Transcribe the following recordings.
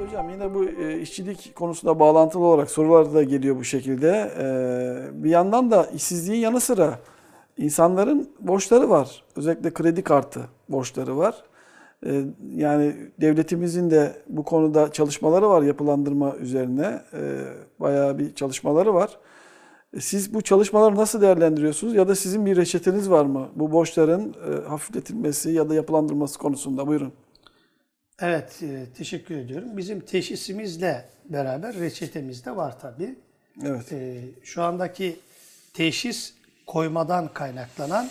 hocam yine bu e, işçilik konusunda bağlantılı olarak sorular da geliyor bu şekilde. E, bir yandan da işsizliğin yanı sıra insanların borçları var. Özellikle kredi kartı borçları var. E, yani devletimizin de bu konuda çalışmaları var yapılandırma üzerine. Bayağı bir çalışmaları var. Siz bu çalışmaları nasıl değerlendiriyorsunuz ya da sizin bir reçeteniz var mı? Bu borçların hafifletilmesi ya da yapılandırılması konusunda buyurun. Evet, e, teşekkür ediyorum. Bizim teşhisimizle beraber reçetemiz de var tabii. Evet. E, şu andaki teşhis koymadan kaynaklanan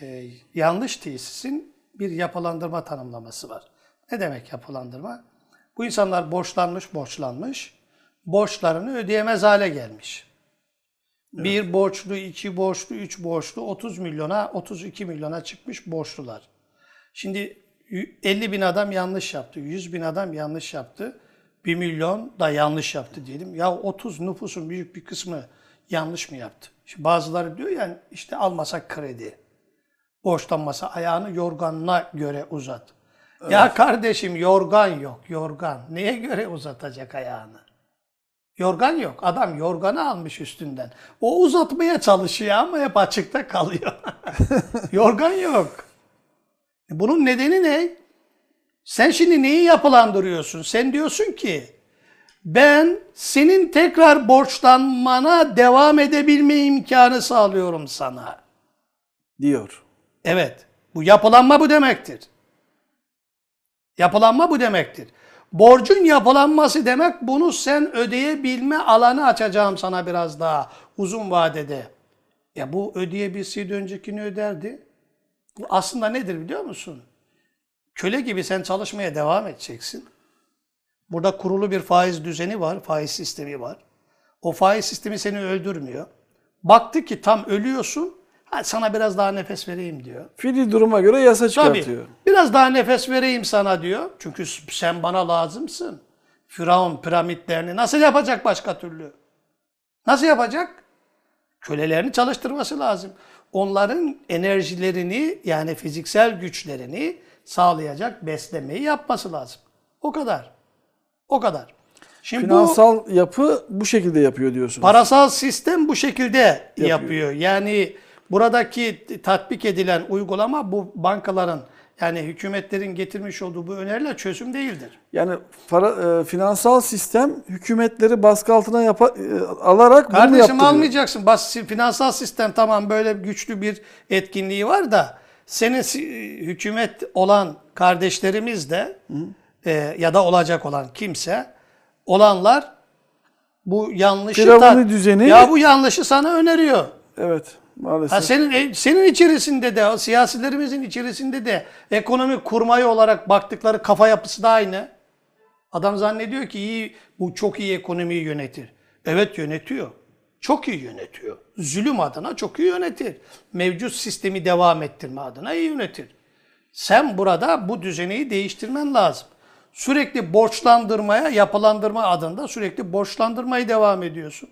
e, yanlış tesisin bir yapılandırma tanımlaması var. Ne demek yapılandırma? Bu insanlar borçlanmış, borçlanmış, borçlarını ödeyemez hale gelmiş. Bir borçlu, iki borçlu, üç borçlu, 30 milyona, 32 milyona çıkmış borçlular. Şimdi 50 bin adam yanlış yaptı, 100 bin adam yanlış yaptı, 1 milyon da yanlış yaptı diyelim. Ya 30 nüfusun büyük bir kısmı yanlış mı yaptı? Şimdi bazıları diyor yani işte almasak kredi, borçlanmasa ayağını yorganına göre uzat. Ya kardeşim yorgan yok, yorgan. Neye göre uzatacak ayağını? Yorgan yok. Adam yorganı almış üstünden. O uzatmaya çalışıyor ama hep açıkta kalıyor. yorgan yok. Bunun nedeni ne? Sen şimdi neyi yapılandırıyorsun? Sen diyorsun ki ben senin tekrar borçlanmana devam edebilme imkanı sağlıyorum sana. Diyor. Evet. Bu yapılanma bu demektir. Yapılanma bu demektir. Borcun yapılanması demek bunu sen ödeyebilme alanı açacağım sana biraz daha uzun vadede. Ya bu ödeyebilseydi öncekini öderdi. Bu aslında nedir biliyor musun? Köle gibi sen çalışmaya devam edeceksin. Burada kurulu bir faiz düzeni var, faiz sistemi var. O faiz sistemi seni öldürmüyor. Baktı ki tam ölüyorsun, ha, sana biraz daha nefes vereyim diyor. Fiili duruma göre yasa Tabii. çıkartıyor. Biraz daha nefes vereyim sana diyor. Çünkü sen bana lazımsın. Firavun piramitlerini nasıl yapacak başka türlü? Nasıl yapacak? Kölelerini çalıştırması lazım. Onların enerjilerini yani fiziksel güçlerini sağlayacak beslemeyi yapması lazım. O kadar. O kadar. Şimdi bu Finansal yapı bu şekilde yapıyor diyorsunuz. Parasal sistem bu şekilde yapıyor. Yani buradaki tatbik edilen uygulama bu bankaların yani hükümetlerin getirmiş olduğu bu öneriler çözüm değildir. Yani para, e, finansal sistem hükümetleri baskı altına yapa, e, alarak bunu Kardeşim yaptırıyor. almayacaksın. Bas, finansal sistem tamam böyle güçlü bir etkinliği var da senin si- hükümet olan kardeşlerimiz de e, ya da olacak olan kimse olanlar bu yanlışı da- düzeni- ya bu yanlışı sana öneriyor. Evet maalesef. Ha senin e, senin içerisinde de, siyasilerimizin içerisinde de ekonomi kurmayı olarak baktıkları kafa yapısı da aynı. Adam zannediyor ki iyi bu çok iyi ekonomiyi yönetir. Evet yönetiyor. Çok iyi yönetiyor. Zulüm adına çok iyi yönetir. Mevcut sistemi devam ettirme adına iyi yönetir. Sen burada bu düzeneyi değiştirmen lazım. Sürekli borçlandırmaya, yapılandırma adında sürekli borçlandırmayı devam ediyorsun.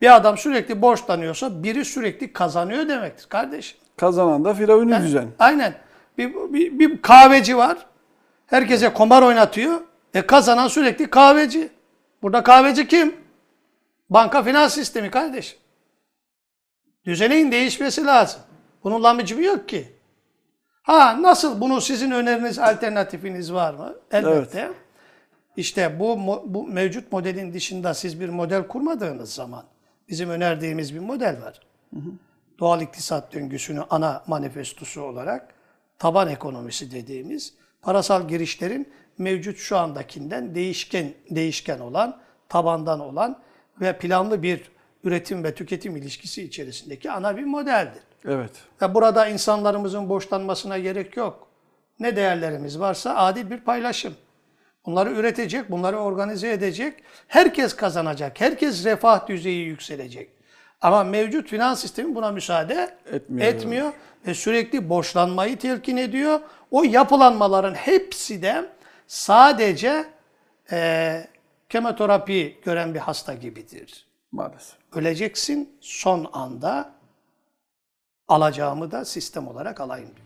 Bir adam sürekli borçlanıyorsa biri sürekli kazanıyor demektir kardeşim. Kazanan da Firavuni düzen. Aynen. Bir, bir, bir kahveci var. Herkese kumar oynatıyor. E kazanan sürekli kahveci. Burada kahveci kim? Banka finans sistemi kardeşim. Düzeneğin değişmesi lazım. Bunun lamıcımı yok ki. Ha nasıl bunu sizin öneriniz, alternatifiniz var mı? Elbette. İşte bu, bu mevcut modelin dışında siz bir model kurmadığınız zaman bizim önerdiğimiz bir model var. Doğal iktisat döngüsünü ana manifestosu olarak taban ekonomisi dediğimiz parasal girişlerin mevcut şu andakinden değişken değişken olan, tabandan olan ve planlı bir üretim ve tüketim ilişkisi içerisindeki ana bir modeldir. Evet. Ve burada insanlarımızın borçlanmasına gerek yok. Ne değerlerimiz varsa adil bir paylaşım. Bunları üretecek, bunları organize edecek. Herkes kazanacak, herkes refah düzeyi yükselecek. Ama mevcut finans sistemi buna müsaade Etmiyor. etmiyor ve sürekli borçlanmayı telkin ediyor. O yapılanmaların hepsi de sadece eee kemoterapi gören bir hasta gibidir. Maalesef. Öleceksin son anda alacağımı da sistem olarak alayım diyor.